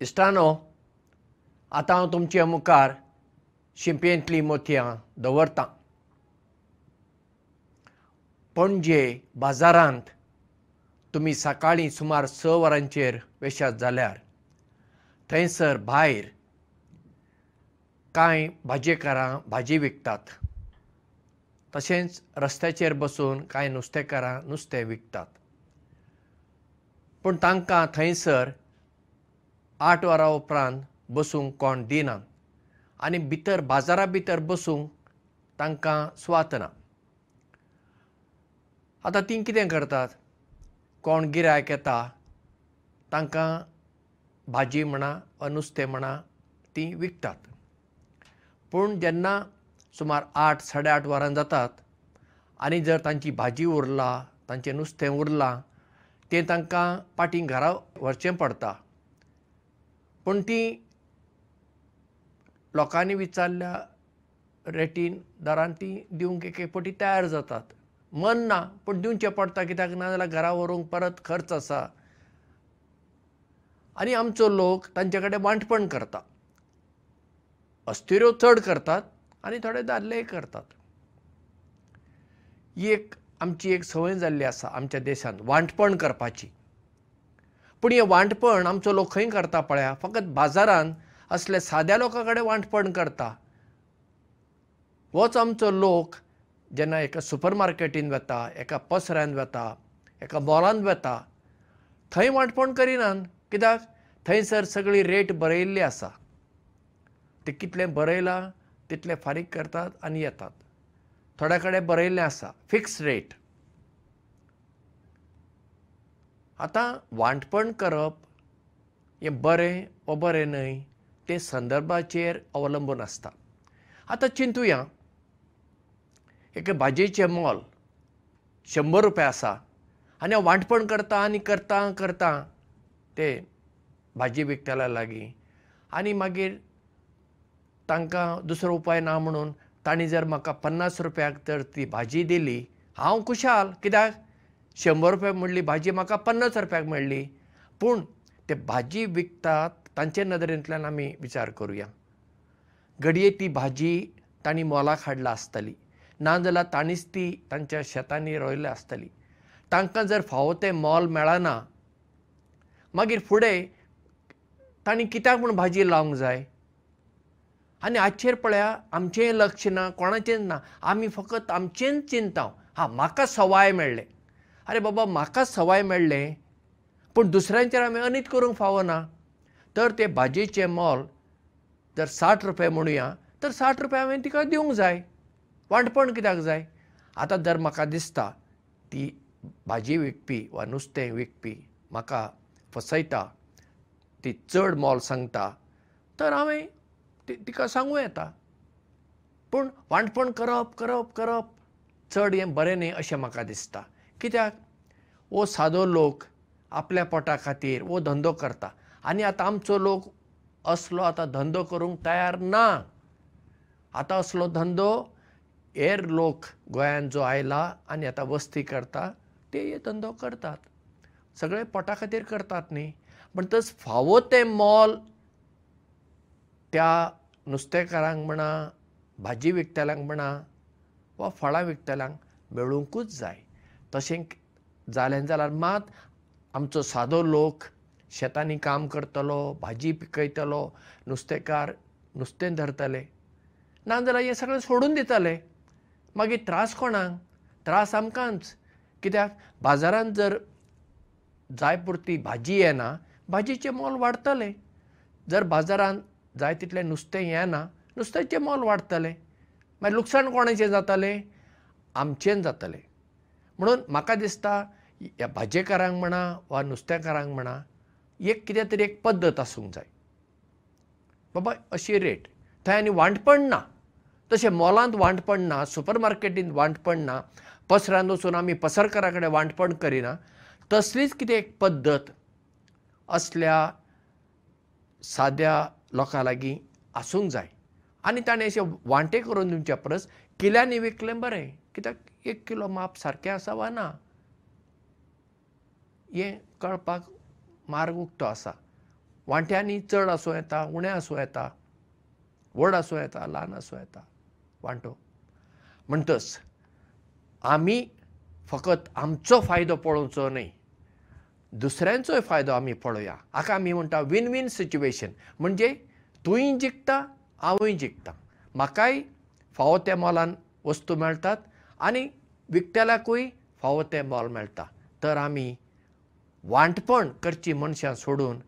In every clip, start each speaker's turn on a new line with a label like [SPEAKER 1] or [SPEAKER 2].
[SPEAKER 1] इश्टानो आतां हांव तुमचे मुखार शिंपयेंतलीं मोतयां दवरतां. पणजे बाजारांत तुमी सकाळीं सुमार स वरांचेर वेशात जाल्यार थंयसर भायर कांय भाजीकारां भाजी विकतात. तशेंच रस्त्याचेर बसून कांय नुस्तेकारां नुस्तें विकतात. पूण तांकां थंयसर आठ वरां उपरांत बसूंक कोण दिनात आनी भितर बाजारा भितर बसूंक तांकां स्वात ना आतां तीं कितें करतात? कोण गिरायक येता तांकां भाजी म्हणा वा नुस्तें म्हणा तीं विकतात। पूण जेन्ना सुमार आठ साडे आठ वरां जातात आनी जर तांची भाजी उरला तांचें नुस्तें उरलां तें तांकां पाटीं घरा व्हरचें पडटा पूण तीं लोकांनी विचारल्या रेटीन दरान तीं दिवंक एक एक पाटी तयार जातात. मन ना पूण दिवचें पडटा कित्याक ना जाल्यार घरा व्हरूंक परत खर्च आसा. आनी आमचो लोक तांचे कडेन वांटपण करता. अस्तिऱ्यो चड करतात आनी थोडे दादलेय करतात. ही एक आमची एक संवय जाल्ली आसा आमच्या देशांत वांटपण करपाची पूण हें वांटपण आमचो लोक खंय करता पळया? फकत बाजारांत असले साद्या लोकां कडेन वांटपण करता. होच आमचो लोक जेन्ना एका सुपर मार्केटींत वता एका पसऱ्यांत वता एका मॉलांत वता थंय वांटपण करिनात कित्याक? थंयसर सगळी रेट बरयल्ली आसा. ते कितलें बरयलां तितलें फारीक करतात आनी येतात. थोड्या कडेन बरयल्लें आसा. फिक्स रेट आतां वांटपण करप हें बरें वा बरें न्हय तें संदर्भाचेर अवलंबून आसता. आतां चिंतुया. एक भाजयेचें मोल शंबर रुपया आसा. आनी हांव वांटपण करतां आनी करतां करतां ते भाजी विकतल्या लागीं. आनी मागीर तांकां दुसरो उपाय ना म्हणून तांणी जर म्हाका पन्नास रुपयाक तर ती भाजी दिली हांव खुशाल. कित्याक शंबर रुपया म्हणली भाजी म्हाका पन्नास रुपयाक मेळ्ळी पूण ते भाजी विकतात तांचे नदरेंतल्यान आमी विचार करुया. घडये ती भाजी तांणी मोलाक हाडला आसतली. नाजाल्यार तांणीच ती तांच्या शेतांनी रोयल्या आसतली. तांकां जर फावो तें मोल मेळना मागीर फुडें तांणी कित्याक म्हूण भाजी लावंक जाय? आनी हाचेर पळया आमचेंय लक्ष ना कोणाचेंच ना. आमी फकत आमचेंच चिंताव. हा म्हाका सवाय मेळ्ळें आरे बाबा म्हाका सवाय मेळ्ळें पूण दुसऱ्यांचेर आमी अनीत करूंक फावो ना. तर ते भाजयेचें मोल जर साठ रुपया म्हणुया तर साठ रुपया हांवें तिका दिवंक जाय. वांटपण कित्याक जाय? आतां जर म्हाका दिसता ती भाजी विकपी वा नुस्तें विकपी म्हाका फसयता ती चड मोल सांगता तर हांवें तिका सांगूं येता. पूण वांटपण करप करप करप चड हें बरें न्ही अशें म्हाका दिसता कित्याक? हो सादो लोक आपल्या पोटा खातीर हो धंदो करता. आनी आतां आमचो लोक असलो आतां धंदो करूंक तयार ना. आतां असलो धंदो हेर लोक गोंयांत जो आयला आनी आतां वस्ती करता ते हे धंदो करतात. सगळे पोटा खातीर करतात न्ही. तस फावो तें मोल त्या नुस्तेकारांक म्हणा भाजी विकतल्यांक म्हणा वा फळां विकतल्यांक मेळूंकूच जाय तशें जालें जाल्यार मात आमचो सादो लोक शेतांनी काम करतलो भाजी पिकयतलो नुस्तेकार नुस्तें धरतले. नाजाल्यार हें सगळें सोडून दितले. मागीर त्रास कोणाक? त्रास आमकांच. कित्याक? बाजारांत जर जाय पुरती भाजी येना भाजयेचें मोल वाडटलें जर बाजारांत जाय तितलें नुस्तें येना नुस्त्याचें मोल वाडटलें मागीर लुकसाण कोणाचें जातलें? आमचें जातलें म्हणून म्हाका दिसता ह्या भाजेकारांक म्हणा वा नुस्तेकारांक म्हणा एक कितें तरी एक पद्दत आसूंक जाय. बाबा अशी रेट. थंय आनी वांटपण ना. तशें मॉलांत वांटपण ना सुपर मार्केटींत वांटपण ना पसऱ्यांत वचून आमी पसरकारा कडेन वांटपण करिना. तसलीच कितें एक पद्दत असल्या साद्या लोकां लागीं आसूंक जाय. आनी ताणें अशें वांटे करून दिवचे परस किल्यांनी विकलें बरें. कित्याक एक किलो माप सारकें आसा वा ना? हें कळपाक मार्ग उक्तो आसा. वांट्यांनी चड आसूं येता उणें आसूं येता व्हड आसूं येता ल्हान आसूं येता. वांटो. म्हणटच आमी फकत आमचो फायदो पळोवचो न्हय दुसऱ्यांचोय फायदो आमी पळोवया. हाका आमी म्हणटा विन विन सिच्युएशन म्हणजे तूंय जिखता हांवूय जिखता म्हाकाय फावो त्या मोलान वस्तू मेळटात आनी विकतेल्याकूय फावो तें मोल मेळटा. तर आमी वांटपण करची मनशां सोडून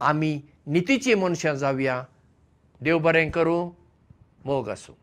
[SPEAKER 1] आमी नितीची मनशां जावया देव बरें करूं मोग आसूं